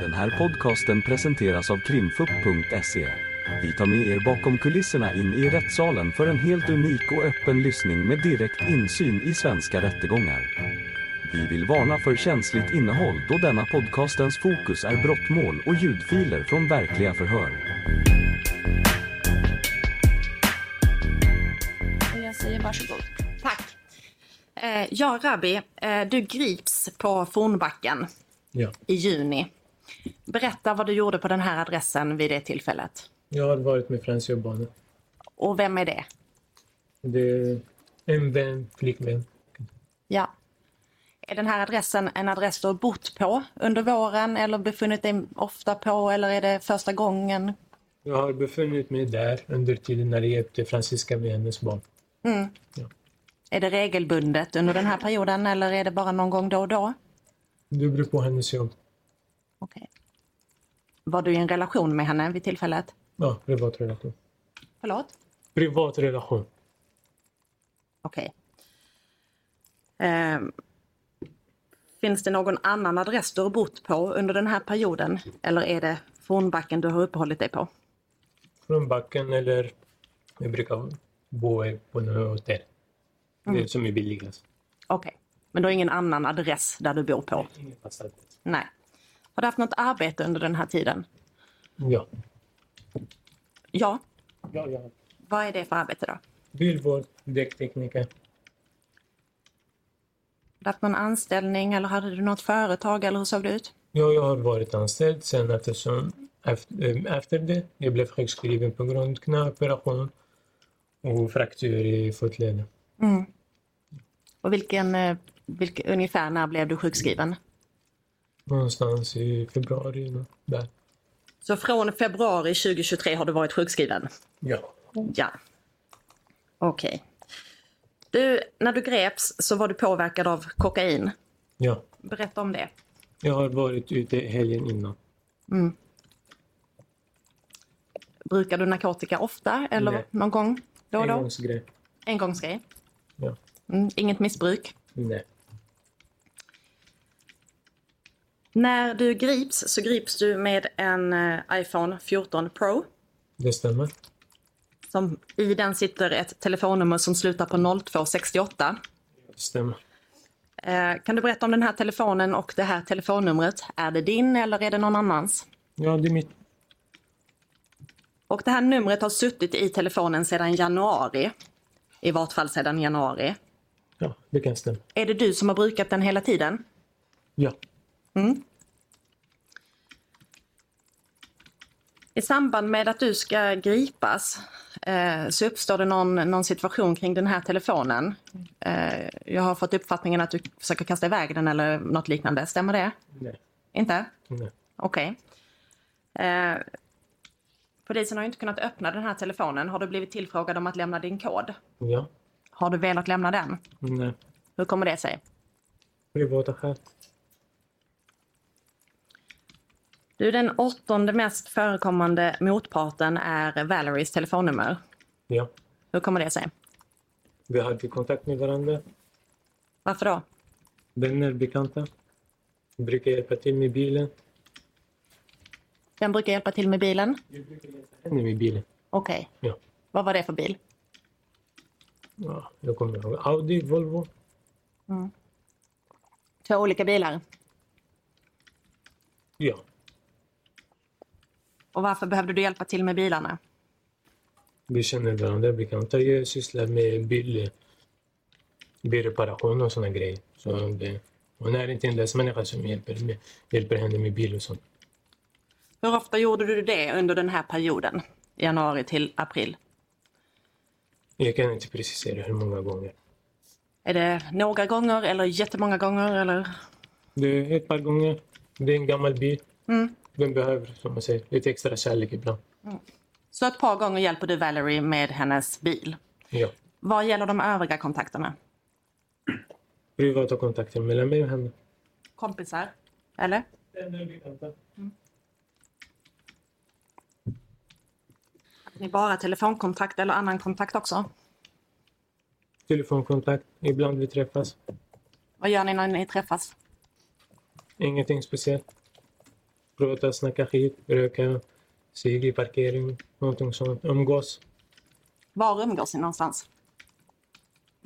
Den här podcasten presenteras av krimfupp.se. Vi tar med er bakom kulisserna in i rättssalen för en helt unik och öppen lyssning med direkt insyn i svenska rättegångar. Vi vill varna för känsligt innehåll då denna podcastens fokus är brottmål och ljudfiler från verkliga förhör. Jag säger varsågod. Tack. Eh, ja, Rabbi, eh, du grips på Fornbacken Ja, i juni. Berätta vad du gjorde på den här adressen vid det tillfället. jag har varit med Frans Jobbane. Och vem är det? Det är en vän, flickvän. Ja. Är den här adressen en adress du har bott på under våren eller befunnit dig ofta på eller är det första gången? Jag har befunnit mig där under tiden när jag hjälpte Franziska med hennes barn. Är det regelbundet under den här perioden eller är det bara någon gång då och då? Det beror på hennes jobb. Okej. Var du i en relation med henne vid tillfället? Ja, privat relation. Förlåt? Privat relation. Okej. Ehm, finns det någon annan adress du har bott på under den här perioden? Eller är det Fornbacken du har uppehållit dig på? Från backen eller jag brukar bo på något hotell. Det är som är billigast. Okej. Men du har ingen annan adress där du bor på? Ingen fast adress. Nej. Har du haft något arbete under den här tiden? Ja. Ja. ja, ja. Vad är det för arbete då? Har Bilvård, däcktekniker. du haft någon anställning eller hade du något företag eller hur såg det ut? Ja, jag har varit anställd sen eftersom efter, efter det jag blev sjukskriven på grund av knäoperation och fraktur i fotleden. Och vilken, eh, vilken, ungefär när blev du sjukskriven? Någonstans i februari. Där. Så från februari 2023 har du varit sjukskriven? Ja. Ja. Okej. Du, när du greps så var du påverkad av kokain. ja. Berätta om det. Jag har varit ute helgen innan. Brukar du narkotika ofta eller Nej. någon gång då och då? Engångsgrej. Engångsgrej? Ja. Mm, inget missbruk? Nej. När du grips så grips du med en eh, iPhone 14 Pro. Det stämmer. Som, I den sitter ett telefonnummer som slutar på 0268. Det stämmer. Eh, kan du berätta om den här telefonen och det här telefonnumret? Är det din eller är det någon annans? Ja, det är mitt. Och det här numret har suttit i telefonen sedan januari. I vart fall sedan januari. Ja, det kan stämma. Är det du som har brukat den hela tiden? Ja. I samband med att du ska gripas eh, så uppstår det någon, någon situation kring den här telefonen. Eh, jag har fått uppfattningen att du försöker kasta iväg den eller något liknande. Stämmer det? Nej. Inte? Nej. Okej. Eh, polisen har inte kunnat öppna den här telefonen. Har du blivit tillfrågad om att lämna din kod? Ja. Har du velat lämna den? Nej. Hur kommer det sig? Privata skäl. Du, den åttonde mest förekommande motparten är Valeries telefonnummer. Ja. Hur kommer det sig? Vi hade kontakt med varandra. Varför då? Vänner, bekanta. Brukar hjälpa till med bilen. Den brukar hjälpa till med bilen. Henne med bilen. Okej. Ja. Vad var det för bil? ja. Jag kommer ihåg. Audi, Volvo. Två olika bilar. Ja. Och varför behövde du hjälpa till med bilarna? Vi känner varandra bekanta. Jag sysslar med bil, bilreparation och såna grejer. Så det, hon är inte en människa som hjälper, med, hjälper henne med bil och sånt. Hur ofta gjorde du det under den här perioden? Januari till april. Jag kan inte precisera hur många gånger. Är det några gånger eller jättemånga gånger? Eller? Det är ett par gånger. Det är en gammal bil. Den behöver, som man säger, lite extra kärlek ibland. Så ett par gånger hjälper du Valerie med hennes bil. Ja. Vad gäller de övriga kontakterna? Privata kontakter mellan mig och henne. Kompisar? Eller? Ni bara telefonkontakt eller annan kontakt också? Telefonkontakt. Ibland vi träffas. Vad gör ni när ni träffas? Ingenting speciellt. Prata, snacka skit, röka, cigg i parkering, någonting sånt. Umgås. Var umgås ni någonstans?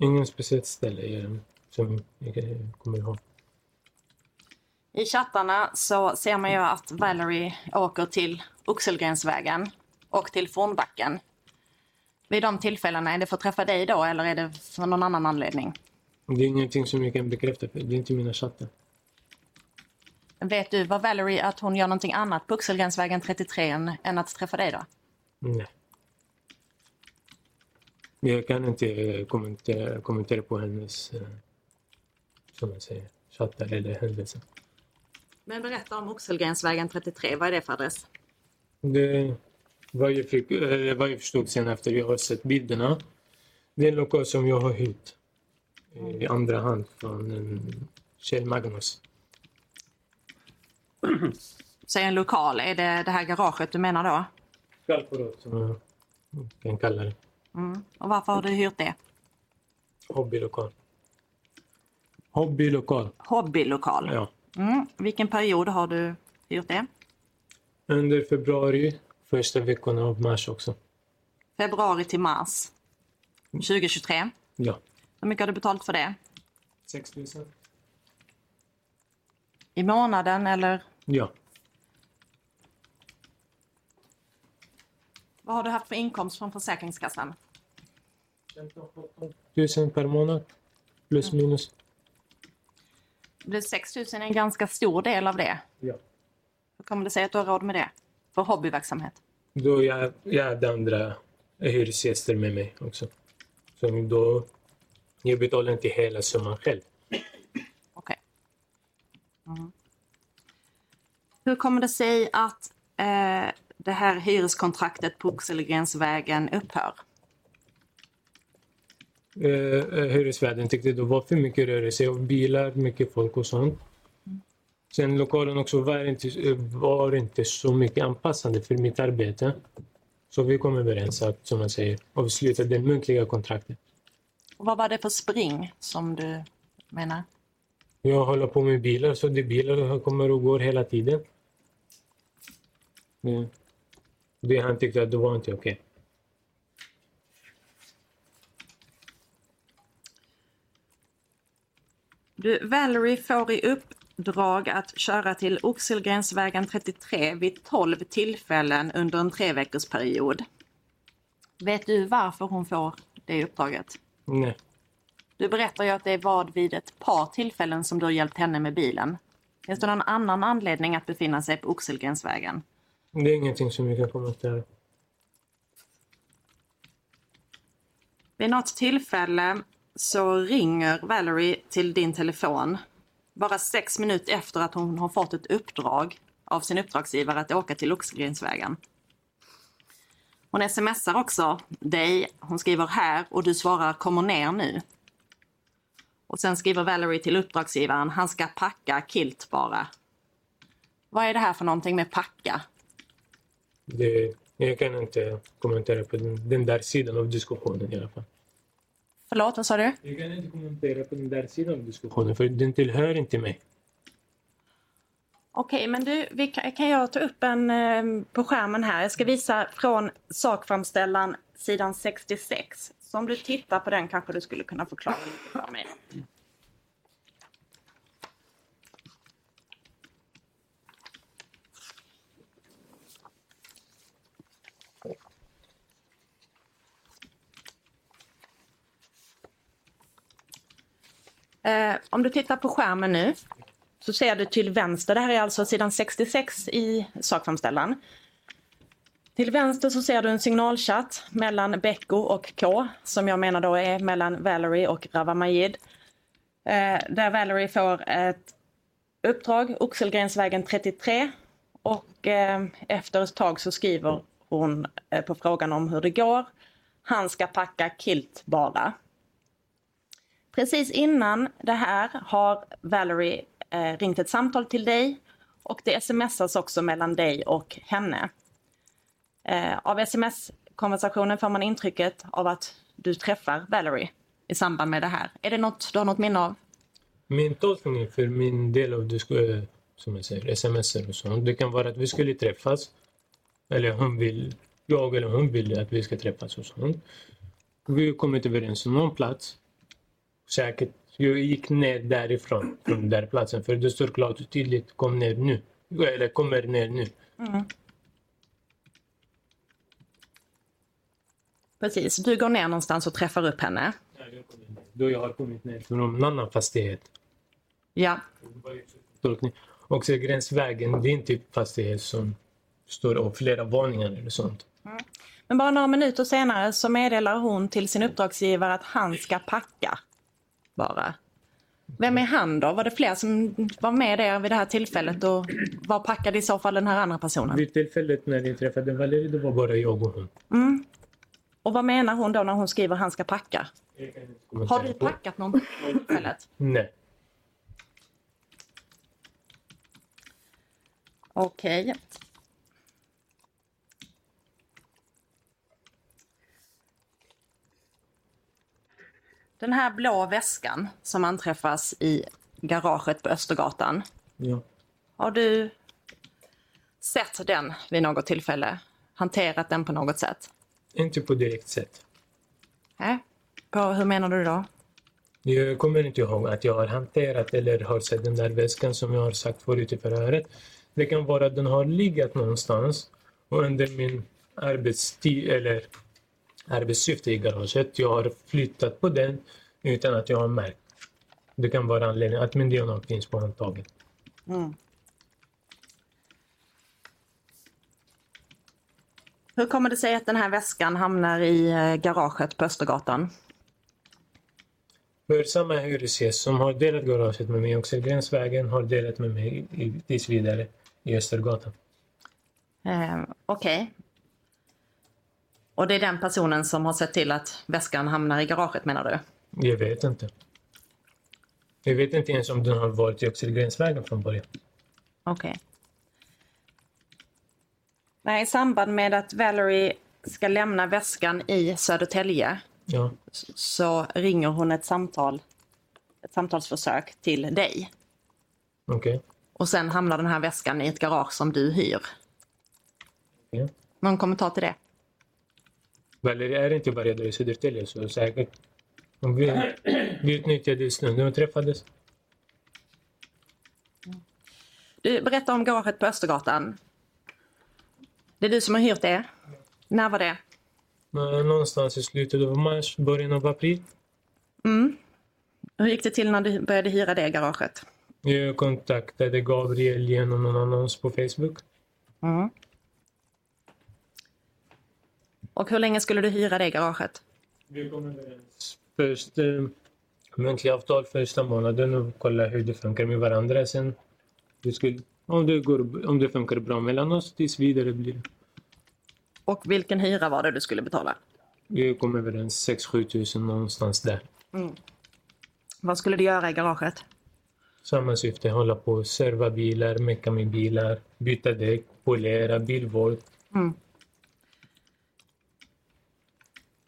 Ingen speciellt ställe som jag kommer ihåg. I chattarna så ser man ju att Valerie åker till Oxelgrensvägen och till Fornbacken. Vid de tillfällena, är det för att träffa dig då eller är det för någon annan anledning? Det är ingenting som jag kan bekräfta, det är inte mina chattar. Vet du vad Valerie att hon gör någonting annat på Oxelgrensvägen 33 än, än att träffa dig då? Nej. Jag kan inte kommentera, kommentera på hennes, eh, som man säger, chattar eller händelser. Men berätta om Oxelgrensvägen 33, vad är det för adress? Det, vad, jag fick, eh, vad jag förstod sen efter jag har sett bilderna, det är en lokal som jag har hyrt i andra hand från en Kjell Magnus. Säg en lokal, är det det här garaget du menar då? Skallförråd som jag kan kalla det. Mm. Och varför har du hyrt det? Hobbylokal. Hobbylokal, Hobbylokal. ja. Mm. Vilken period har du hyrt det? Under februari, första veckorna av mars också. Februari till mars 2023. Ja. Hur mycket har du betalt för det? 6 000? I månaden eller Ja. vad har du haft för inkomst från Försäkringskassan? 1000 per månad. Plus minus. Det 6 000 är en ganska stor del av det. Ja. Hur kommer det sig att du har råd med det? För hobbyverksamhet? Då jag, jag hade andra hyresgäster med mig också. Så då, jag betalar inte hela summan själv. Mm. Hur kommer det sig att eh, det här hyreskontraktet på Oxelgrensvägen upphör? Eh, eh, hyresvärden tyckte det var för mycket rörelse och bilar, mycket folk och sånt. Sen lokalen också var inte, var inte så mycket anpassande för mitt arbete. Så vi kom överens att, som man säger, avsluta det muntliga kontraktet. Och vad var det för spring som du menar? Jag håller på med bilar, så det bilar kommer och går hela tiden. Det, det han tyckte att det var inte okej. Du, Valerie får i uppdrag att köra till Oxelgrensvägen 33 vid 12 tillfällen under en tre veckors period. Vet du varför hon får det uppdraget? Nej. Du berättar ju att det var vid ett par tillfällen som du har hjälpt henne med bilen. Finns det någon annan anledning att befinna sig på Oxelgrensvägen? Det är ingenting som vi kan kommentera. Vid något tillfälle så ringer Valerie till din telefon bara sex minuter efter att hon har fått ett uppdrag av sin uppdragsgivare att åka till Oxelgrensvägen. Hon smsar också dig. Hon skriver här och du svarar kommer ner nu. Och sen skriver Valerie till uppdragsgivaren han ska packa kilt bara. Vad är det här för någonting med packa? Det, jag kan inte kommentera på den, den där sidan av diskussionen i alla fall. Förlåt, vad sa du? Jag kan inte kommentera på den där sidan av diskussionen för den tillhör inte mig. Okej, men du, vi kan, kan jag ta upp en eh, på skärmen här? Jag ska visa från sakframställan sidan 66. Så om du tittar på den kanske du skulle kunna förklara lite för mig. Eh, om du tittar på skärmen nu så ser du till vänster, det här är alltså sidan 66 i sakframställan. Till vänster så ser du en signalchatt mellan Becko och K som jag menar då är mellan Valerie och Rawa Majid. Eh, där Valerie får ett uppdrag, Oxelgrensvägen 33 och eh, efter ett tag så skriver hon eh, på frågan om hur det går. Han ska packa kilt bara. Precis innan det här har Valerie eh, ringt ett samtal till dig och det smsas också mellan dig och henne. Eh, av sms-konversationen får man intrycket av att du träffar Valerie i samband med det här. Är det något du har något minne av? Min tolkning för min del av disk- som jag säger, sms och sånt. Det kan vara att vi skulle träffas. Eller hon vill, jag eller hon vill att vi ska träffas och sånt. Vi kom inte överens om någon plats. Säkert. Jag gick ner därifrån, från den där platsen. För det står klart och tydligt, kom ner nu. Eller kommer ner nu. Precis, du går ner någonstans och träffar upp henne. Då jag har kommit ner från en annan fastighet. Ja, tolkning. Och så gränsvägen, det är inte fastighet som står av flera våningar eller sånt. men bara några minuter senare så meddelar hon till sin uppdragsgivare att han ska packa. Bara. Vem är han då? Var det fler som var med där vid det här tillfället och var packade i så fall den här andra personen? Vid tillfället när jag träffade Valerie, det var bara jag och hon. Och vad menar hon då när hon skriver han ska packa? Har du packat vid tillfället? Nej. Okej. Den här blå väskan som anträffas i garaget på Östergatan. Ja. Har du sett den vid något tillfälle? Hanterat den på något sätt? Inte på direkt sätt. Nej. På, hur menar du då? Jag kommer inte ihåg att jag har hanterat eller har sett den där väskan som jag har sagt förut i förhöret. Det kan vara att den har legat någonstans och under min arbetstid eller arbetssyfte i garaget, jag har flyttat på den utan att jag har märkt. Det kan vara anledningen att min DNA finns på handtaget. Hur kommer det sig att den här väskan hamnar i eh, garaget på Östergatan? Samma hyresgäst som har delat garaget med mig också i Gränsvägen har delat med mig i, tills vidare i Östergatan. Eh, Okej. Och det är den personen som har sett till att väskan hamnar i garaget menar du? Jag vet inte. Jag vet inte ens om den har varit i Oxelgrensvägen från början. Okej. Nej, i samband med att Valerie ska lämna väskan i Södertälje Ja, så ringer hon ett samtal, ett samtalsförsök till dig. okej. Och sen hamnar den här väskan i ett garage som du hyr. Ja. Någon kommentar till det? Valerie är inte dag i Södertälje så säkert. Om vi, vi utnyttjade stunden och träffades. Du berättar om garaget på Östergatan. Det är du som har hyrt det. När var det? Men Någonstans i slutet av mars, början av april. Hur gick det till när du började hyra det garaget? Jag kontaktade Gabriel genom någon annons på Facebook. Och hur länge skulle du hyra det garaget? Vi kom överens. Först eh, muntliga avtal första månaden och kolla hur det funkar med varandra. Sen vi skulle, om, det går, om det funkar bra mellan oss, tills vidare blir det. Och vilken hyra var det du skulle betala? Vi kom överens 6-7 tusen någonstans där. Vad skulle du göra i garaget? Samma syfte, hålla på och serva bilar, mecka med bilar, byta däck, polera, bilvård.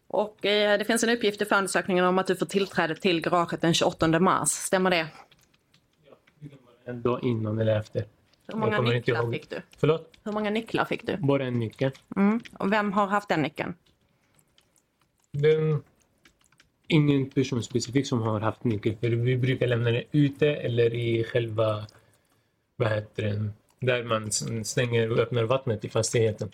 Och eh, det finns en uppgift i förundersökningen om att du får tillträde till garaget den 28 mars. Stämmer det? En dag innan eller efter. Hur många nycklar fick du? Förlåt? Hur många nycklar fick du? Bara en nyckel. Mm. Och vem har haft den nyckeln? Den, ingen person specifik som har haft nyckel. För vi brukar lämna den ute eller i själva, vad heter det, där man stänger och öppnar vattnet i fastigheten.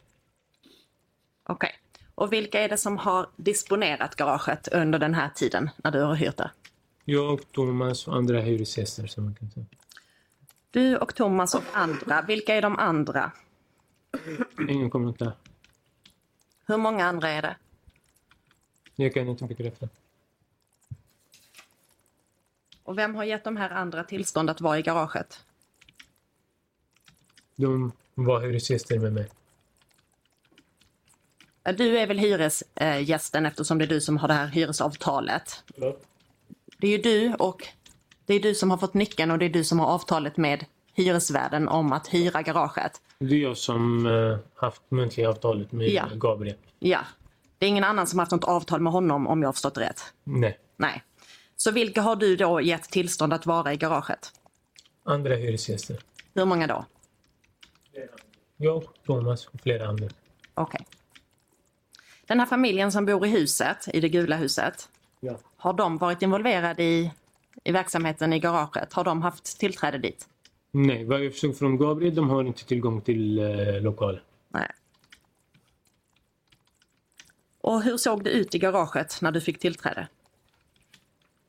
Okej. Och vilka är det som har disponerat garaget under den här tiden när du har hyrt det? Jag, Thomas och andra hyresgäster som man kan säga. Du och Thomas och andra. Vilka är de andra? Ingen kommentar. Hur många andra är det? Jag kan inte bekräfta. Och vem har gett de här andra tillstånd att vara i garaget? De var hyresgäster med mig. Du är väl hyresgästen eftersom det är du som har det här hyresavtalet. Det är ju du och det är du som har fått nyckeln och det är du som har avtalet med hyresvärden om att hyra garaget. Det är jag som uh, haft muntliga avtalet med Ja. Gabriel. Ja. Det är ingen annan som haft något avtal med honom om jag har förstått rätt. Nej. Nej. Så vilka har du då gett tillstånd att vara i garaget? Andra hyresgäster. Hur många då? Jag, Thomas och flera andra. Okej. Den här familjen som bor i huset, i det gula huset, Ja. har de varit involverade i, i verksamheten i garaget? Har de haft tillträde dit? Nej, vad jag förstod från Gabriel, de har inte tillgång till eh, lokalen. Nej. Och hur såg det ut i garaget när du fick tillträde?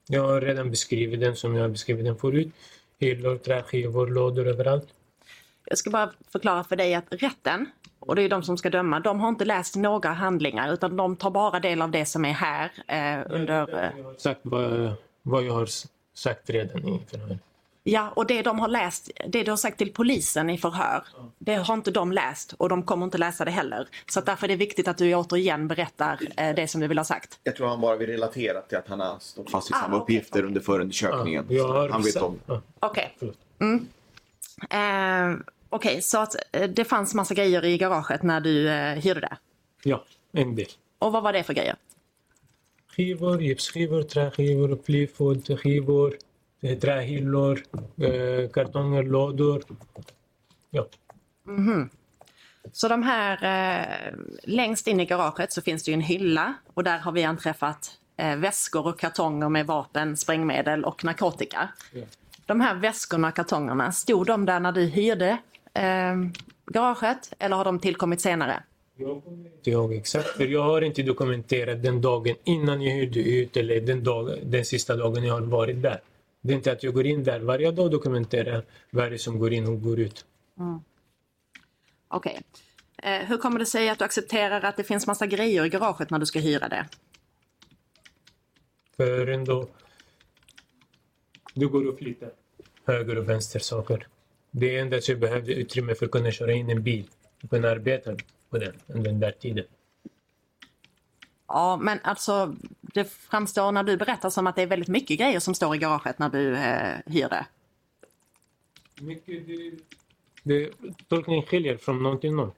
Jag har redan beskrivit den som jag har beskrivit den förut. Hyllor, träskivor, lådor överallt. Jag ska bara förklara för dig att rätten, och det är de som ska döma, de har inte läst några handlingar utan de tar bara del av det som är här eh, under... Eh, Jag har sagt vad, vad jag har sagt redan i förhör. ja, och det de har läst, det du har sagt till polisen i förhör, det har inte de läst och de kommer inte läsa det heller. Så att därför är det viktigt att du återigen berättar eh, det som du vill ha sagt. Jag tror han bara vill relatera till att han har stått fast i Ah, samma okej, uppgifter okej. under förundersökningen. har han vet om. Ja. Okej. Förlåt. Mm. Eh, Okej, så att eh, det fanns massa grejer i garaget när du eh, hyrde det. ja, en del. Och vad var det för grejer? Skivor, gipsskivor, träskivor, plywoodskivor, eh, trähyllor, eh, kartonger, lådor. Ja, Så de här, eh, längst in i garaget så finns det en hylla och där har vi anträffat eh, väskor och kartonger med vapen, sprängmedel och narkotika. Ja. De här väskorna och kartongerna, stod de där när du hyrde eh, garaget eller har de tillkommit senare? Jag kommer inte ihåg exakt, för jag har inte dokumenterat den dagen innan jag hyrde ut eller den, dag, den sista dagen jag har varit där. Det är inte att jag går in där varje dag och dokumenterar vad som går in och går ut. Okej. Eh, hur kommer det sig att du accepterar att det finns massa grejer i garaget när du ska hyra det? För ändå... Du går och flyttar höger och vänster saker. Det är endast jag behövde utrymme för att kunna köra in en bil och kunna arbeta på den under den där tiden. Ja, men alltså det framstår när du berättar som att det är väldigt mycket grejer som står i garaget när du eh, hyr det. Mycket, det, det, tolkningen skiljer från någon till någon.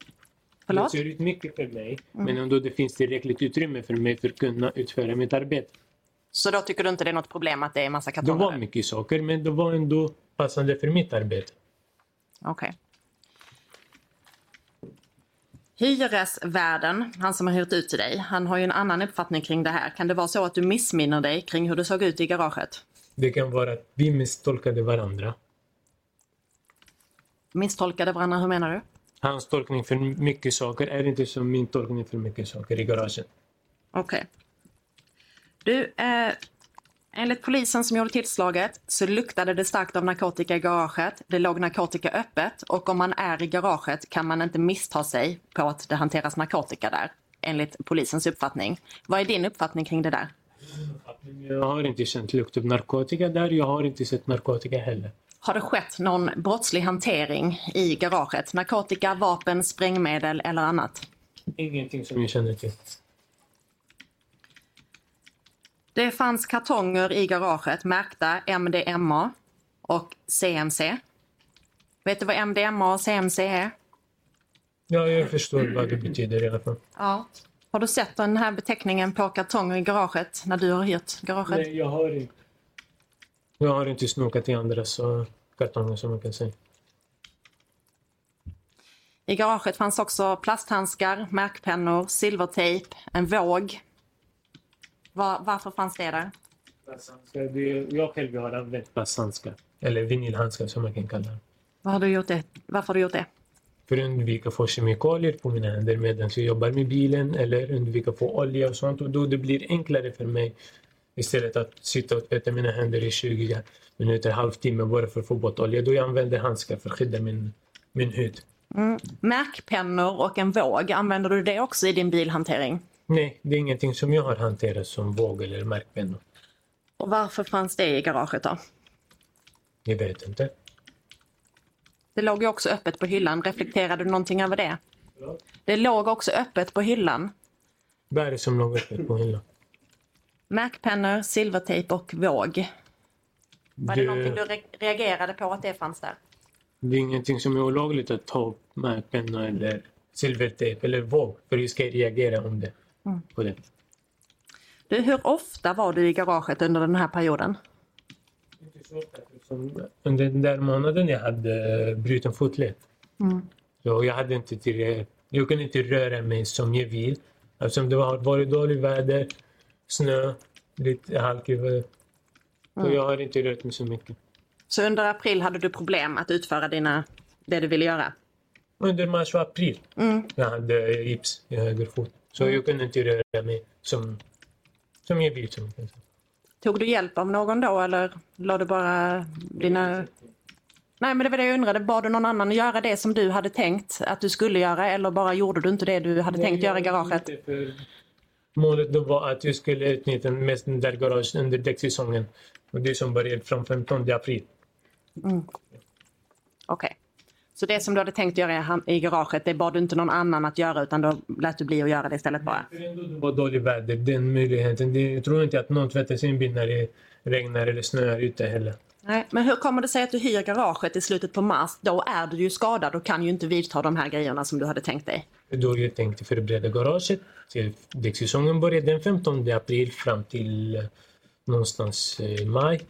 Förlåt? Det ser ut mycket för mig, men ändå det finns tillräckligt utrymme för mig för att kunna utföra mitt arbete. Så då tycker du inte det är något problem att det är massa Det kartonger? var där? mycket saker, men det var ändå passande för mitt arbete. Okej. Hyresvärden, han som har hyrt ut till dig, han har ju en annan uppfattning kring det här. Kan det vara så att du missminner dig kring hur det såg ut i garaget? Det kan vara att vi misstolkade varandra. Misstolkade varandra, hur menar du? Hans tolkning för mycket saker är inte som min tolkning för mycket saker i garagen. Okej. Du, eh, enligt polisen som gjorde tillslaget så luktade det starkt av narkotika i garaget. Det låg narkotika öppet och om man är i garaget kan man inte missta sig på att det hanteras narkotika där. Enligt polisens uppfattning. Vad är din uppfattning kring det där? Jag har inte känt lukt av narkotika där. Jag har inte sett narkotika heller. Har det skett någon brottslig hantering i garaget? Narkotika, vapen, sprängmedel eller annat? Ingenting som jag känner till. Det fanns kartonger i garaget märkta MDMA och CMC. Vet du vad MDMA och CMC är? Ja, jag förstår vad det betyder i alla fall. Ja. Har du sett den här beteckningen på kartonger i garaget när du har hyrt garaget? Nej, jag har inte. Jag har inte snokat i andra så kartonger som man kan säga. I garaget fanns också plasthandskar, märkpennor, silvertejp, en våg. Va- varför fanns det där? Jag själv har använt plasthandskar. Eller vinylhandskar som man kan kalla. Vad har du gjort det? Varför har du gjort det? För att undvika att få kemikalier på mina händer medan jag jobbar med bilen eller undvika att få olja och sånt. Och då det blir enklare för mig istället att sitta och tvätta mina händer i 20 minuter, halvtimme bara för att få bort olja. Då jag använder handskar för att skydda min, min hud. Märkpennor och en våg, använder du det också i din bilhantering? Nej, det är ingenting som jag har hanterat som våg eller märkpennor. Och varför fanns det i garaget då? Jag vet inte. Det låg ju också öppet på hyllan. Reflekterade du någonting över det? Det låg också öppet på hyllan. Vad är det som låg uppe på hyllan? Märkpennor, silvertejp och våg. Var det, Det- någonting du re- reagerade på att det fanns där? Det är ingenting som är olagligt att ta upp märkpenna eller silvertejp eller våg. För jag ska reagera om det. På det. Du, hur ofta var du i garaget under den här perioden? Under den där månaden jag hade bruten fotled. Mm. Så jag hade inte till, jag kunde inte röra mig som jag vill. Eftersom det har varit dåligt väder, snö, lite halkigt. Så Mm. jag har inte rört mig så mycket. Så under april hade du problem att utföra dina, det du ville göra? Under mars och april Mm. jag hade gips i höger fot. Så jag kunde inte röra mig som, som jag vill. Som. Tog du hjälp av någon då eller la du bara dina... Nej men det var det jag undrade, bad du någon annan göra det som du hade tänkt att du skulle göra eller bara gjorde du inte det du hade tänkt göra i garaget? Målet då var att jag skulle utnyttja mest den där garaget under däcksäsongen. Och det som började från 15 april. Okej. Så det som du hade tänkt göra i i garaget, det bad du inte någon annan att göra utan då lät du bli att göra det istället bara? Det var dåligt väder, den möjligheten. Jag tror inte att någon tvättar sin bil när det regnar eller snöar ute heller. Nej, men hur kommer det sig att du hyr garaget i slutet på mars? Då är du ju skadad och kan ju inte vidta de här grejerna som du hade tänkt dig. Då jag tänkte förbereda garaget. Däcksäsongen började den 15 april fram till eh, någonstans eh, maj.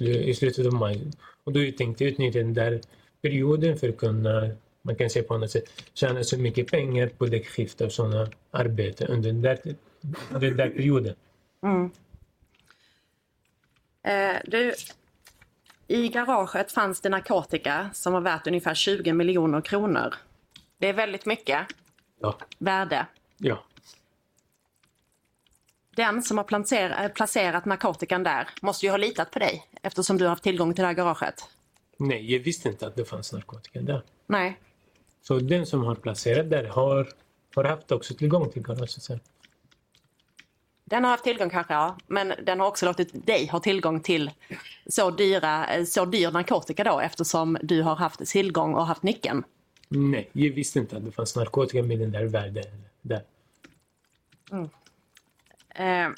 I slutet av maj. Och då jag tänkte jag utnyttja den där perioden för att kunna, man kan säga på annat sätt, tjäna så mycket pengar på däckskifte och sådana arbeten under den där, den där perioden. Eh, du, I garaget fanns det narkotika som var värt ungefär 20 miljoner kronor. Det är väldigt mycket Ja. värde. ja. Den som har eh, placerat narkotikan där måste ju ha litat på dig eftersom du har haft tillgång till det här garaget. Nej, jag visste inte att det fanns narkotika där. Nej. Så den som har placerat där har, har haft också tillgång till garaget sen. Den har haft tillgång kanske, ja. Men den har också låtit dig ha tillgång till så, dyra, så dyr narkotika då eftersom du har haft tillgång och haft nyckeln. Nej, jag visste inte att det fanns narkotika med den där världen. Där. Eh,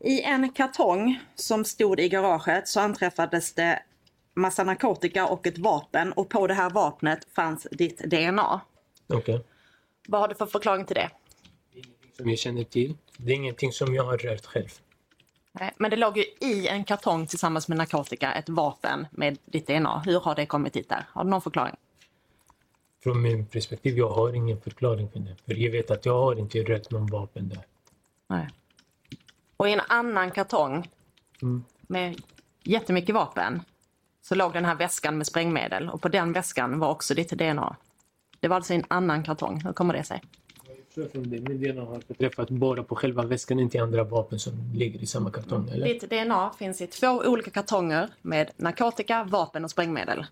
I en kartong som stod i garaget så anträffades det massa narkotika och ett vapen och på det här vapnet fanns ditt DNA. Okej. Vad har du för förklaring till det? Som jag känner till. Det är ingenting som jag har rört själv. Nej, Men det låg ju i en kartong tillsammans med narkotika ett vapen med ditt DNA. Hur har det kommit dit där? Har du någon förklaring? Från min perspektiv, jag har ingen förklaring för det. För jag vet att jag har inte rört någon vapen där. Nej. Och i en annan kartong Mm. med jättemycket vapen så låg den här väskan med sprängmedel och på den väskan var också ditt DNA. Det var alltså i en annan kartong. Hur kommer det sig? Jag från det, men DNA har beträffat bara på själva väskan, inte i andra vapen som ligger i samma kartong. Eller? Ditt DNA finns i två olika kartonger med narkotika, vapen och sprängmedel.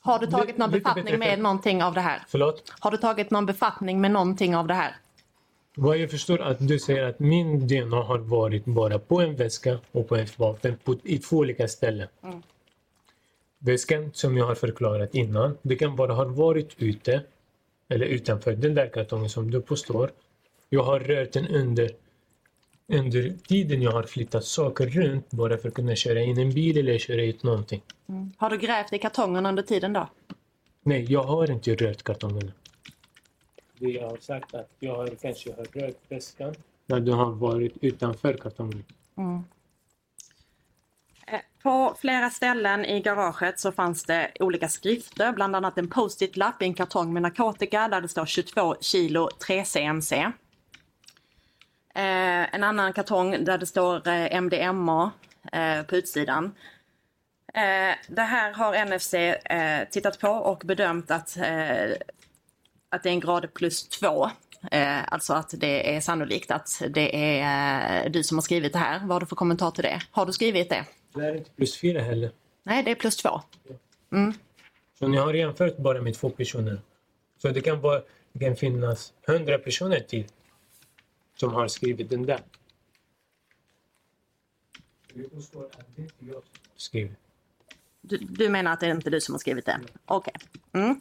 Har du tagit någon befattning med någonting av det här? Förlåt? Har du tagit någon befattning med någonting av det här? Vad jag förstår att du säger att min DNA har varit bara på en väska och på ett vapen på, i två olika ställen. Mm. Väskan som jag har förklarat innan, det kan bara ha varit ute eller utanför den där kartongen som du påstår. Jag har rört den under, under tiden jag har flyttat saker runt bara för att kunna köra in en bil eller köra ut någonting. Har du grävt i kartongerna under tiden då? Nej, jag har inte rört kartongerna. Det jag har sagt att jag har kanske har rört väskan när du har varit utanför kartongen. Eh, På flera ställen i garaget så fanns det olika skrifter, bland annat en post-it-lapp i en kartong med narkotika där det står 22 kilo 3CMC. Eh, en annan kartong där det står eh, MDMA eh, på utsidan. Det här har NFC tittat på och bedömt att, att det är en grad plus två. Eh, alltså att det är sannolikt att det är eh, du som har skrivit det här. Vad har du för kommentar till det? Har du skrivit det? Det är inte plus fyra heller. Nej, det är plus två. Så ni har jämfört bara med två personer. Så det kan, vara, det kan finnas hundra personer till som har skrivit den där. Skrivit. Du, du menar att det är inte du som har skrivit det? Okej. Mm.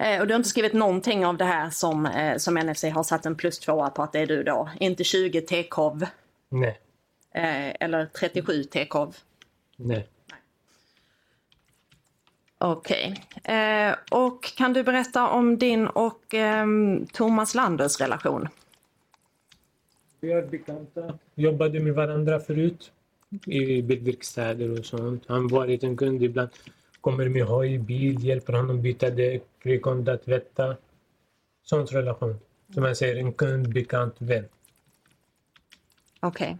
Eh, och du har inte skrivit någonting av det här som, eh, som NFC har satt en plus tvåa på att det är du då? Inte 20 TKV Nej. eh, eller 37 TKV? Nej. Okej. Eh, och kan du berätta om din och ehm, Thomas Landers relation? Vi är bekanta. Jobbade med varandra förut i bilverkstäder och sånt. Han varit en kund ibland. Kommer med hoj, bil, hjälper honom byta däck, rekommendera tvätta. Sån relation. Som man säger, en kund, bekant, vän. Okej.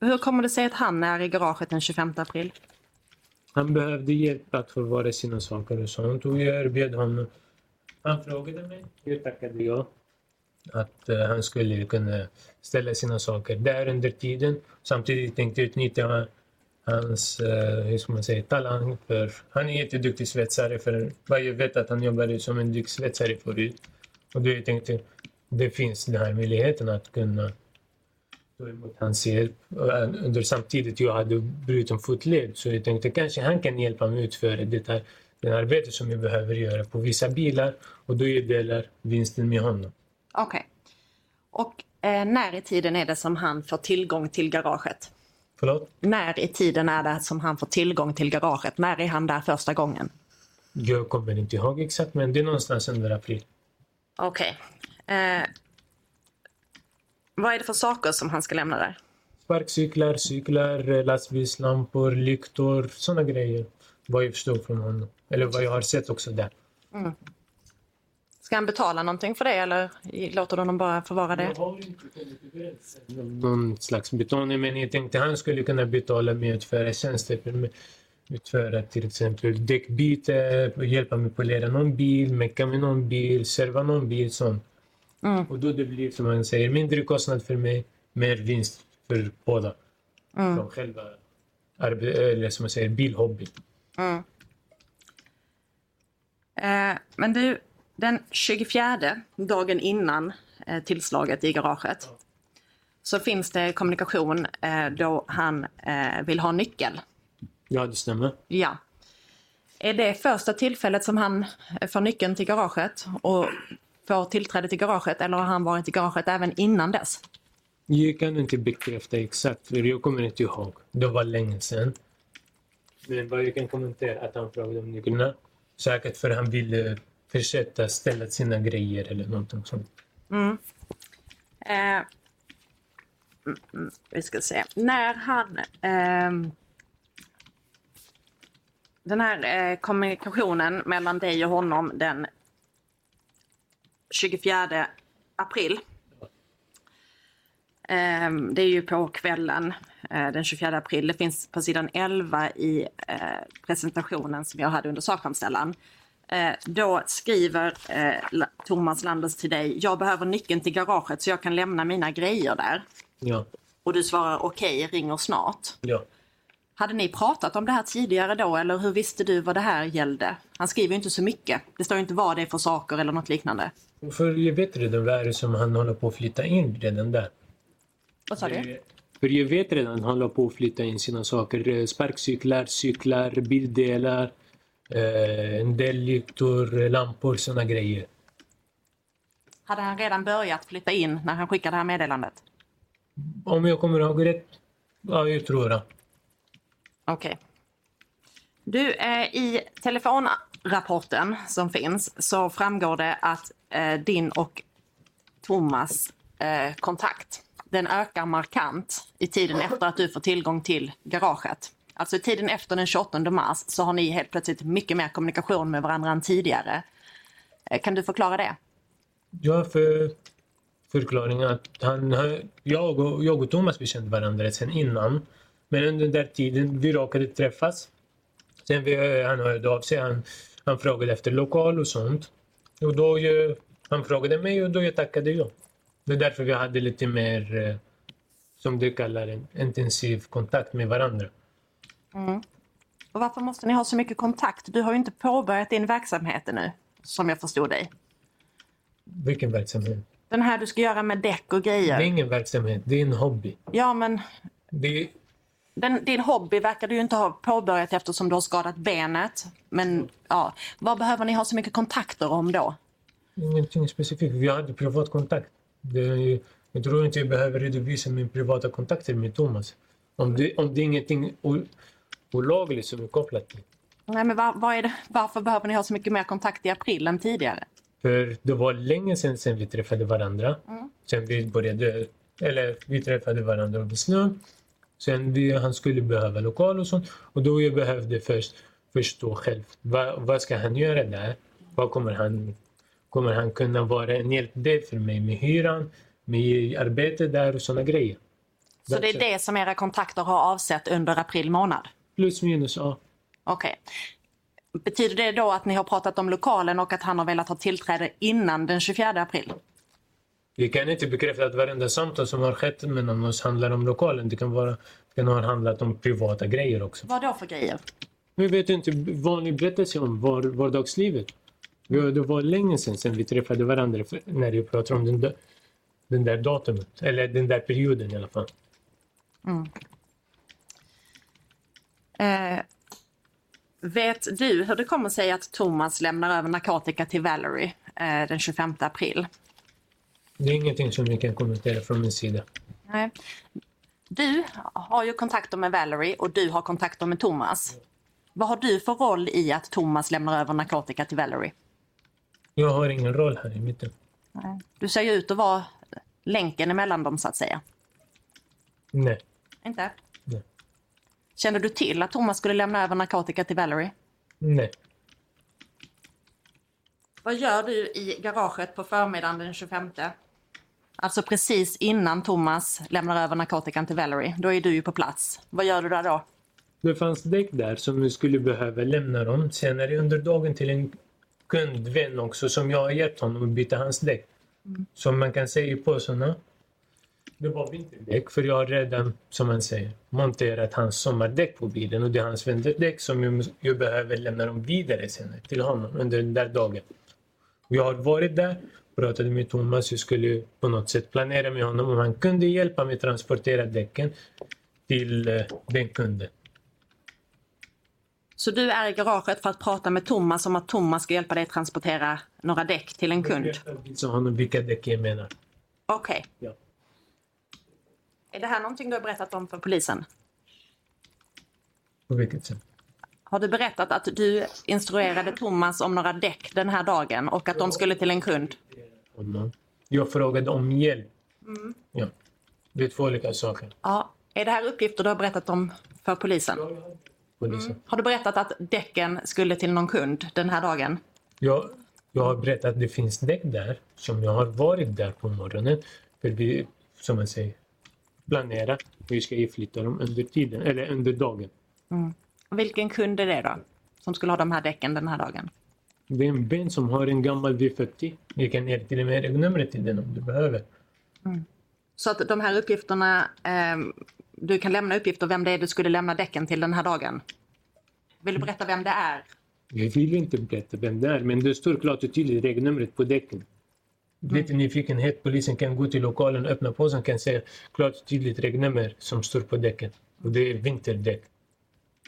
Hur kommer det sig att han är i garaget den 25 april? Han behövde hjälp att förvara sina saker och sånt och jag erbjöd honom. Han frågade mig, jag tackade ja. Att eh, han skulle kunna ställa sina saker där under tiden. Samtidigt tänkte jag utnyttja hans, eh, hur ska man säga, talang. För han är jätteduktig svetsare. För jag vet att han jobbade som en duktig svetsare förut. Och då jag tänkte, det finns den här möjligheten att kunna ta emot hans hjälp. Och, eh, Under samtidigt jag hade bruten fotled så jag tänkte kanske han kan hjälpa mig utföra det här, den arbete som jag behöver göra på vissa bilar och då jag delar vinsten med honom. Okej. Och eh, när i tiden är det som han får tillgång till garaget? Förlåt? När i tiden är det som han får tillgång till garaget? När är han där första gången? Jag kommer inte ihåg exakt men det är någonstans under april. Okej. Eh, vad är det för saker som han ska lämna där? Sparkcyklar, cyklar, lastbilslampor, lyktor, såna grejer. Vad jag förstår från honom. Eller vad jag har sett också där. Ska han betala någonting för det eller låter du honom bara förvara det? Jag har inte någon slags betalning men jag tänkte han skulle kunna betala med att utföra till exempel däckbyte, hjälpa mig polera någon bil, mecka med någon bil, serva någon bil. Sånt. Mm. Och då det blir som man säger mindre kostnad för mig, mer vinst för båda. Från själva eller som man säger bilhobby. Eh, men du, den 24, dagen innan eh, tillslaget i garaget, så finns det kommunikation eh, då han eh, vill ha nyckel. Ja, det stämmer. Ja. Är det första tillfället som han får nyckeln till garaget och får tillträde till garaget eller har han varit i garaget även innan dess? Jag kan inte bekräfta exakt, för jag kommer inte ihåg. Det var länge sedan. Men vad jag kan kommentera att han frågade om nycklarna. Säkert för han ville försöka ställa sina grejer eller någonting sånt. Mm. Eh, mm, mm, vi ska se. När han... Eh, den här eh, kommunikationen mellan dig och honom den 24 april. Ehm, det är ju på kvällen eh, den 24 april. Det finns på sidan 11 i eh, presentationen som jag hade under sakframställan. Eh, då skriver eh, Thomas Landers till dig, jag behöver nyckeln till garaget så jag kan lämna mina grejer där. Ja, Och du svarar okej, ringer snart. ja. Hade ni pratat om det här tidigare då eller hur visste du vad det här gällde? Han skriver ju inte så mycket. Det står ju inte vad det är för saker eller något liknande. För jag vet redan vad det är som han håller på att flytta in redan där. Vad sa du? För jag vet redan han håller på att flytta in sina saker. Eh, Sparkcyklar, cyklar, bildelar, eh, en del lyktor, eh, lampor, såna grejer. Hade han redan börjat flytta in när han skickade det här meddelandet? Om jag kommer ihåg rätt, ja jag tror det. Okej. Du, eh, i telefonrapporten som finns så framgår det att eh, din och Thomas eh, kontakt, den ökar markant i tiden efter att du får tillgång till garaget. Alltså i tiden efter den 28 mars så har ni helt plötsligt mycket mer kommunikation med varandra än tidigare. Eh, kan du förklara det? Ja, för förklaringen att han, jag, och, jag och Thomas vi kände varandra sen innan. Men under den där tiden vi råkade träffas. Sen vi, han hörde av sig. Han, han frågade efter lokal och sånt. Och då eh, han frågade mig och då jag tackade ja. Det är därför vi hade lite mer, eh, som du kallar en intensiv kontakt med varandra. Och varför måste ni ha så mycket kontakt? Du har ju inte påbörjat din verksamhet ännu, som jag förstod dig. Vilken verksamhet? Den här du ska göra med däck och grejer. Det är ingen verksamhet, det är en hobby. Ja, men Det den, din hobby verkar du ju inte ha påbörjat eftersom du har skadat benet. Men ja, vad behöver ni ha så mycket kontakter om då? Ingenting specifikt. Vi hade privat kontakt. Det, jag tror inte jag behöver redovisa min privata kontakter med Thomas. Om det, om det är ingenting olagligt som är kopplat till. Nej, men var, vad är det, varför behöver ni ha så mycket mer kontakt i april än tidigare? För det var länge sedan, sedan vi träffade varandra. Mm. Sen vi började, eller vi träffade varandra över snön. Sen vi, han skulle behöva lokal och sånt. Och då jag behövde först förstå själv. Vad, vad ska han göra där? Vad kommer han, kommer han kunna vara en hjälpdel för mig med hyran, med arbete där och såna grejer? Så det är det som era kontakter har avsett under april månad? Plus minus, ja. Okej. Betyder det då att ni har pratat om lokalen och att han har velat ha tillträde innan den 24 april? Vi kan inte bekräfta att varenda samtal som har skett mellan oss handlar om lokalen. Det kan, vara, det kan ha handlat om privata grejer också. Vad då för grejer? Vi vet inte vanlig berättelse om var, vardagslivet. Det var länge sedan, sedan vi träffade varandra när vi pratar om den där, den där datumet. Eller den där perioden i alla fall. Eh, vet du hur det kommer sig att Thomas lämnar över narkotika till Valerie eh, den 25 april? Det är ingenting som vi kan kommentera från min sida. Nej. Du har ju kontakter med Valerie och du har kontakter med Thomas. Vad har du för roll i att Thomas lämnar över narkotika till Valerie? Jag har ingen roll här i mitten. Du ser ju ut att vara länken emellan dem så att säga. Nej. Inte? Kände du till att Thomas skulle lämna över narkotika till Valerie? Nej. Vad gör du i garaget på förmiddagen den 25? Alltså precis innan Thomas lämnar över narkotikan till Valerie. Då är du ju på plats. Vad gör du där då? Det fanns däck där som vi skulle behöva lämna dem senare under dagen till en kundvän också som jag har hjälpt honom att byta hans däck. Som man kan säga på sådana. Det var vinterdäck för jag har redan, som man säger, monterat hans sommardäck på bilen och det är hans vinterdäck som jag, jag behöver lämna dem vidare senare till honom under den där dagen. Jag har varit där, pratade med Thomas, jag skulle på något sätt planera med honom om han kunde hjälpa mig transportera däcken till eh, den kunden. Så du är i garaget för att prata med Thomas om att Thomas ska hjälpa dig transportera några däck till en kund? Visa honom vilka däck jag menar. Okej. Ja. Är det här någonting du har berättat om för polisen? På vilket sätt? Har du berättat att du instruerade Thomas om några däck den här dagen och att de skulle till en kund? Jag frågade om hjälp. Ja. Det är två olika saker. Ja. Är det här uppgifter du har berättat om för polisen? Polisen. Har du berättat att däcken skulle till någon kund den här dagen? Jag, jag har berättat att det finns däck där som jag har varit där på morgonen. För vi, som man säger, planerar. Vi ska ju flytta dem under tiden, eller under dagen. Vilken kund är det då? Som skulle ha de här däcken den här dagen? Det är en vän som har en gammal V40. Jag kan ge till och med numret till den om du behöver. Så att de här uppgifterna, ehm, du kan lämna uppgifter vem det är du skulle lämna däcken till den här dagen? Vill du berätta vem det är? Jag vill inte berätta vem det är, men det står klart och tydligt regelnumret på däcken. Mm. Lite nyfikenhet, polisen kan gå till lokalen, öppna påsen kan se klart och tydligt regnummer som står på däcken. Och det är vinterdäck.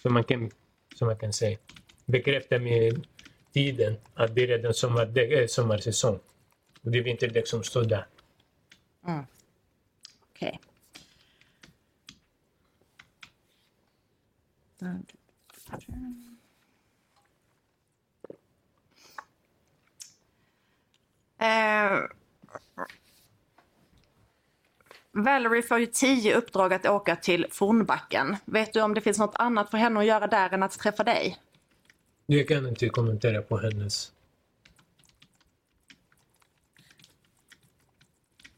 Som man kan, som man kan säga, bekräfta med tiden att det är redan sommardäck, äh, sommarsäsong. Och det är vinterdäck som står där. Mm. Okej. Eh, Valerie får ju tio uppdrag att åka till Fornbacken. Vet du om det finns något annat för henne att göra där än att träffa dig? Jag kan inte kommentera på hennes.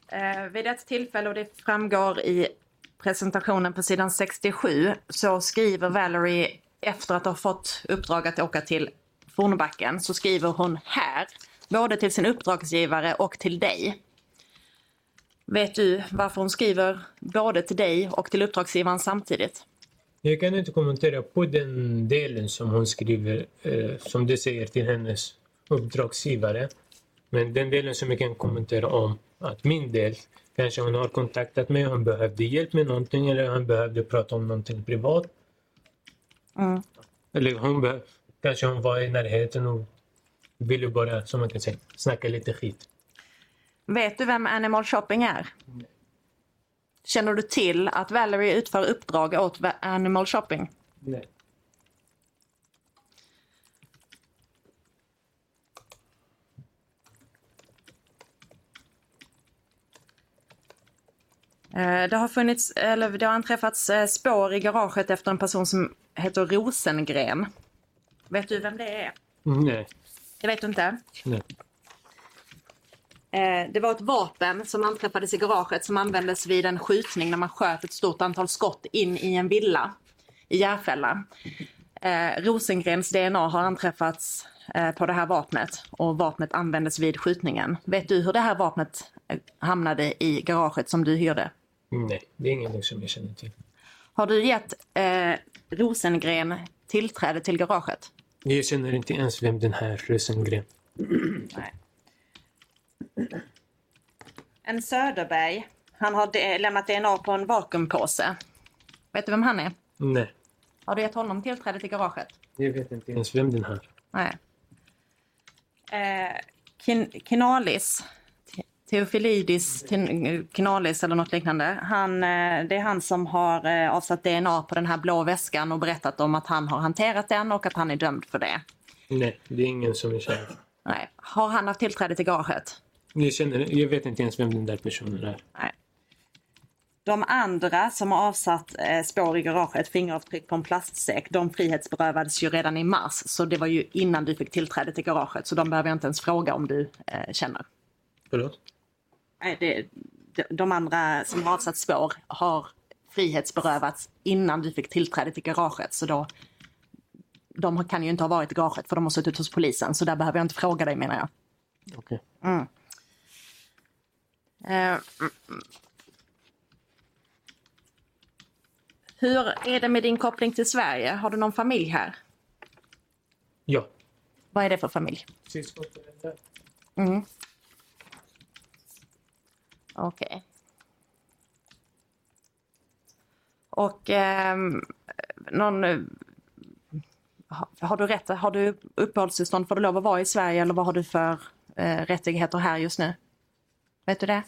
Eh, vid ett tillfälle, och det framgår i presentationen på sidan 67, så skriver Valerie efter att ha fått uppdrag att åka till Fornbacken, så skriver hon här, både till sin uppdragsgivare och till dig. Vet du varför hon skriver både till dig och till uppdragsgivaren samtidigt? Jag kan inte kommentera på den delen som hon skriver, eh, som det säger till hennes uppdragsgivare. Men den delen som jag kan kommentera om, att min del, kanske hon har kontaktat mig, hon behövde hjälp med någonting eller hon behövde prata om någonting privat. Mm. Eller hon kanske hon var i närheten och vill ville bara, som man kan säga, snacka lite skit. Vet du vem Animal Shopping är? Nej. Känner du till att Valerie utför uppdrag åt Animal Shopping? Nej. Eh, det har, funnits, eller det har anträffats eh, spår i garaget efter en person som heter Rosengren. Vet du vem det är? Mm, nej. Det vet du inte? Nej. Eh, Det var ett vapen som anträffades i garaget som användes vid en skjutning när man sköt ett stort antal skott in i en villa i Järfälla. Eh, Rosengrens DNA har anträffats eh, på det här vapnet och vapnet användes vid skjutningen. Vet du hur det här vapnet eh, hamnade i garaget som du hyrde? Nej, det är ingenting som jag känner till. Har du gett eh, Rosengren tillträde till garaget? Jag känner inte ens vem den här Rosengren. Nej. En Söderberg. Han har de- lämnat DNA på en vakuumpåse. Vet du vem han är? Nej. Har du gett honom tillträde till garaget? Jag vet inte ens vem den här. Nej. Eh, kin Kinalis. Te- Teofilidis Kinalis eller något liknande. Han, eh, det är han som har eh, avsatt DNA på den här blå väskan och berättat om att han har hanterat den och att han är dömd för det. Nej, det är ingen som jag känner. Nej. Har han haft tillträde till garaget? Jag, känner, jag vet inte ens vem den där personen är. Nej. De andra som har avsatt eh, spår i garaget, fingeravtryck på en plastsäck, de frihetsberövades ju redan i mars. Så det var ju innan du fick tillträde till garaget. Så de behöver jag inte ens fråga om du eh, känner. Förlåt? Nej, det, de, andra som har avsatt spår har frihetsberövats innan du fick tillträde till garaget. Så då, de kan ju inte ha varit i garaget för de har suttit hos polisen. Så där behöver jag inte fråga dig menar jag. Eh, mm, mm. Hur är det med din koppling till Sverige? Har du någon familj här? Ja. Vad är det för familj? Mm. Okej. Och ehm, någon... eh, ha- Har du rätt? Har du uppehållstillstånd? Får du lov att vara i Sverige eller vad har du för eh, rättigheter här just nu? Vet du det?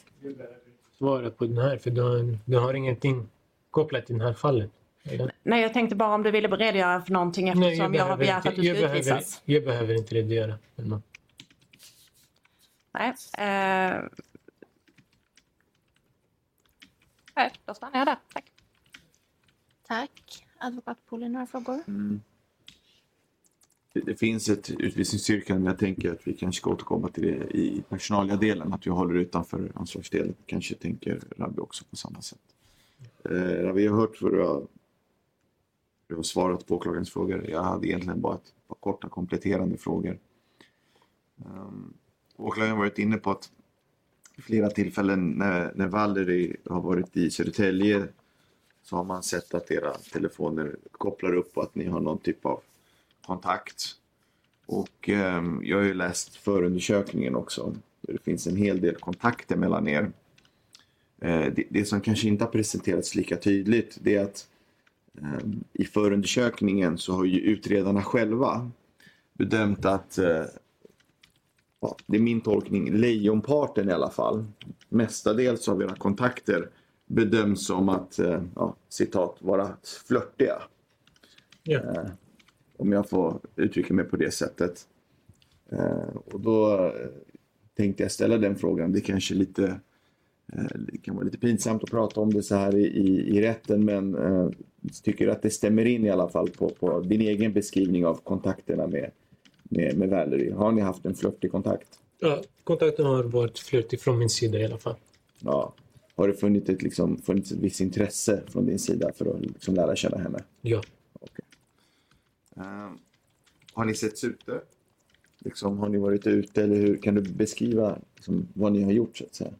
Svara på den här, för du har, du har ingenting kopplat till det här fallet. Eller? Nej, jag tänkte bara om du ville redogöra för någonting eftersom jag, har begärt att du jag ska behöver, utvisas. jag behöver inte redogöra. Nej. Eh... Nej, då stannar jag där. Tack. Tack. Advokat Poli, några frågor? Det, det finns ett utvisningsyrkande men jag tänker att vi kanske ska återkomma till det i personalia delen. Att vi håller utanför ansvarsdelen. Kanske tänker Rabbi också på samma sätt. Eh, Rabbi, jag har hört vad du har, du har svarat på åklagarens frågor. Jag hade egentligen bara ett par korta kompletterande frågor. Um, åklagaren har varit inne på att flera tillfällen när, när Valerie har varit i Södertälje så har man sett att era telefoner kopplar upp och att ni har någon typ av kontakt. Och eh, jag har ju läst förundersökningen också. Det finns en hel del kontakter mellan er. Eh, det, det som kanske inte har presenterats lika tydligt det är att eh, i förundersökningen så har ju utredarna själva bedömt att eh, ja, det är min tolkning, lejonparten i alla fall, mestadels av era kontakter bedöms som att, eh, ja, citat, vara flörtiga. Eh, om jag får uttrycka mig på det sättet. Eh, och då eh, tänkte jag ställa den frågan. Det kanske är lite, det kan vara lite pinsamt att prata om det så här i, i, i rätten men eh, tycker att det stämmer in i alla fall på, på din egen beskrivning av kontakterna med, med, med Valerie. Har ni haft en flörtig kontakt? Ja, kontakten har varit flörtig från min sida i alla fall. Ja. Har det funnits ett, liksom, funnits ett visst intresse från din sida för att liksom, lära känna henne? Ja. Okej. Eh, har ni setts ute? Liksom, har ni varit ute eller hur? Kan du beskriva liksom, vad ni har gjort så att säga?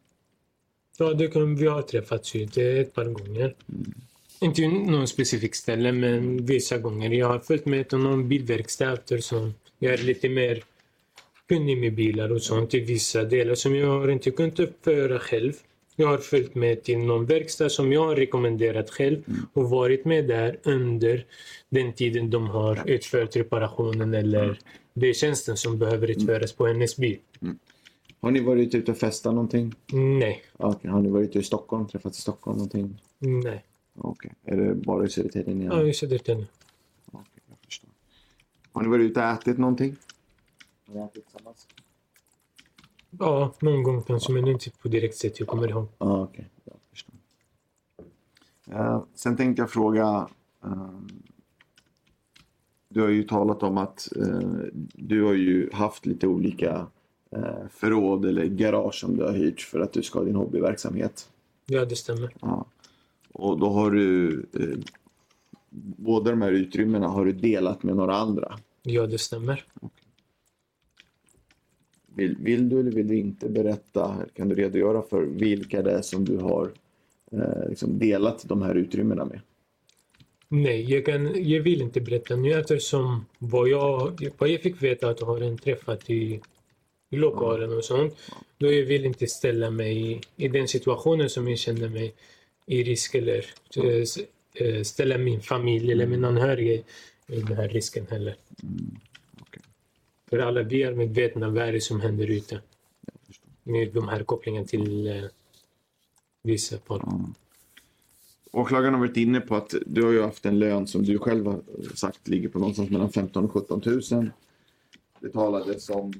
Ja, det kan, vi har träffats ute ett par gånger. Inte i någon specifik ställe, men vissa gånger. Jag har följt med till någon bilverkstad eftersom jag är lite mer kunnig med bilar och sånt i vissa delar som jag har inte kunnat uppföra själv. Jag har följt med till någon verkstad som jag har rekommenderat själv och varit med där under den tiden de har utfört reparationen eller det är tjänsten som behöver utföras på hennes bil. Har ni varit ute och festat någonting? Nej, Okej. Har ni varit ute i Stockholm? Träffats i Stockholm någonting? nej. Okej. Är det bara i Södertälje ni har? Ja, i Södertälje. Har ni varit ute och ätit någonting? Har ni ätit tillsammans? Ja, någon gång kanske, men inte på direkt sätt jag kommer ihåg. Ja, okej. Jag förstår. Eh, sen tänkte jag fråga. Eh, du har ju talat om att eh, du har ju haft lite olika eh, förråd eller garage som du har hyrt för att du ska ha din hobbyverksamhet. Ja, det stämmer. Ja. Och då har du eh, båda de här utrymmena har du delat med några andra. Ja, det stämmer. Vill, vill du eller vill du inte berätta? Kan du redogöra för vilka det är som du har eh, liksom delat de här utrymmena med? Nej, jag, kan, jag vill inte berätta nu eftersom vad jag, vad jag fick veta att jag har en träffat i, i lokalen och sånt. Då jag vill inte ställa mig i, i den situationen som jag känner mig i risk eller eh, ställa min familj eller min anhöriga i den här risken heller. okej. För alla vi är medvetna vad är det som händer ute. Med de här kopplingen till eh, vissa folk. Åklagaren har varit inne på att du har ju haft en lön som du själv har sagt ligger på någonstans mellan 15 och 17 000. Det talades om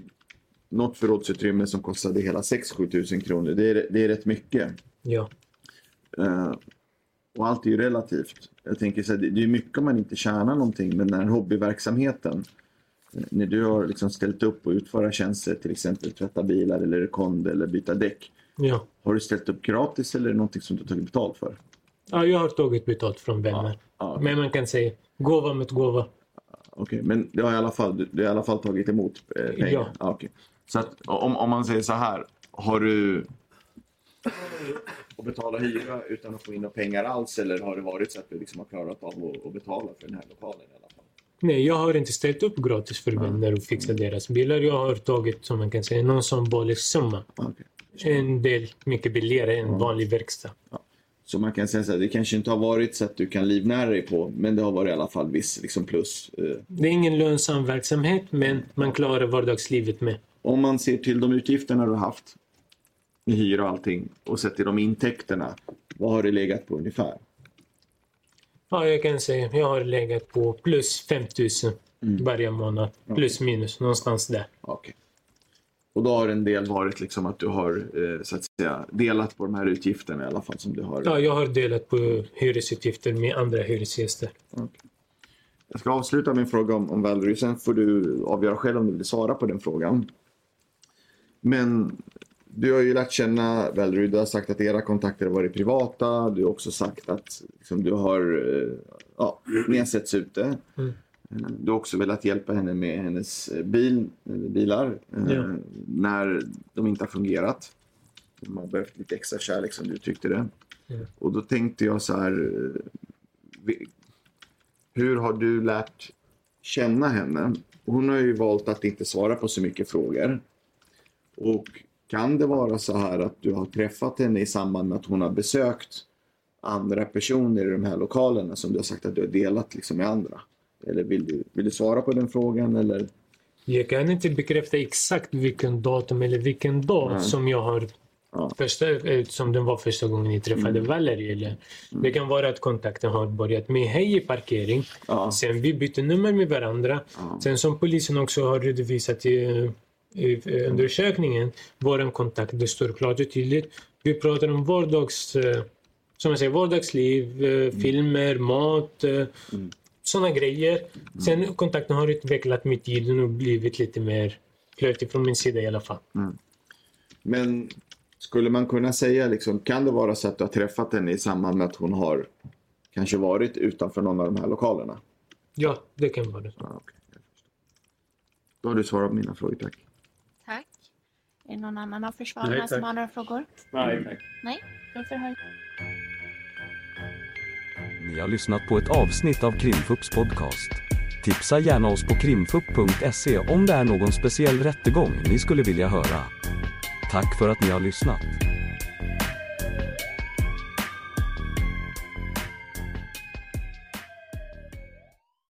något förrådsutrymme som kostade hela 6-7 000 kronor. Det är, det är rätt mycket. Ja. Eh, och allt är ju relativt. Jag tänker så här, det är mycket om man inte tjänar någonting, men den här hobbyverksamheten. När du har liksom ställt upp och utföra tjänster, till exempel tvätta bilar eller rekond eller byta däck. ja. Har du ställt upp gratis eller är det någonting som du har tagit betalt för? Ja, jag har tagit betalt från vänner. Ja, Men man kan säga gåva mot gåva. Okej, men det har i alla fall, du, du har i alla fall tagit emot eh, pengar? Ja. okej. Så att om, om man säger så här, har du att betala hyra utan att få in några pengar alls eller har det varit så att du liksom har klarat av att, betala för den här lokalen i alla fall? Nej, jag har inte ställt upp gratis för vänner och fixat deras bilar. Jag har tagit, som man kan säga, någon symbolisk summa. Okej. En del mycket billigare än vanlig verkstad. Så man kan säga så här, det kanske inte har varit så att du kan livnära dig på, men det har varit i alla fall viss liksom plus. Eh, Det är ingen lönsam verksamhet, men man klarar vardagslivet med. om man ser till de utgifterna du har haft, med hyra och allting, och sett till de intäkterna, vad har det legat på ungefär? Ja, jag kan säga jag har legat på plus 5 000 varje månad. Plus minus, någonstans där. Okej. Och då har en del varit liksom att du har eh, så att säga delat på de här utgifterna i alla fall som du har. Ja, jag har delat på hyresutgifter med andra hyresgäster. Okej. Jag ska avsluta min fråga om, om Valerie, sen får du avgöra själv om du vill svara på den frågan. Men du har ju lärt känna Valerie, du har sagt att era kontakter har varit privata. Du har också sagt att liksom, du har, eh, ja, ni har setts ute. Mm. Eh, Du har också velat hjälpa henne med hennes eh, bil, eller bilar eh, Ja. när de inte har fungerat. De har behövt lite extra kärlek som du tyckte det. Mm. Och då tänkte jag så här, eh, hur har du lärt känna henne? Hon har ju valt att inte svara på så mycket frågor. Och kan det vara så här att du har träffat henne i samband med att hon har besökt andra personer i de här lokalerna som du har sagt att du har delat liksom med andra? Eller vill du, vill du svara på den frågan? Eller? Jag kan inte bekräfta exakt vilken datum eller vilken dag Nej. som jag har Ja. första, eh, som den var första gången jag träffade Valerie. Eller. Det kan vara att kontakten har börjat med hej i parkering. Ja. Sen vi bytte nummer med varandra. Ja. Sen som polisen också har redovisat i, i undersökningen, vår kontakt, det står klart och tydligt. Vi pratar om vardags, eh, som jag säger, vardagsliv, eh, filmer, mat, eh, sådana grejer. Sen kontakten har utvecklat med tiden och blivit lite mer flörtig från min sida i alla fall. Men skulle man kunna säga, liksom, kan det vara så att du har träffat henne i samband med att hon har kanske varit utanför någon av de här lokalerna? Ja, det kan vara det. Jag förstår. Då har du svarat på mina frågor. Tack. Är det någon annan av försvararna Nej, som har några frågor? Nej, tack. Nej, då förhör Ni har lyssnat på ett avsnitt av Krimfupps podcast. Tipsa gärna oss på krimfupp.se om det är någon speciell rättegång ni skulle vilja höra. Tack för att ni har lyssnat.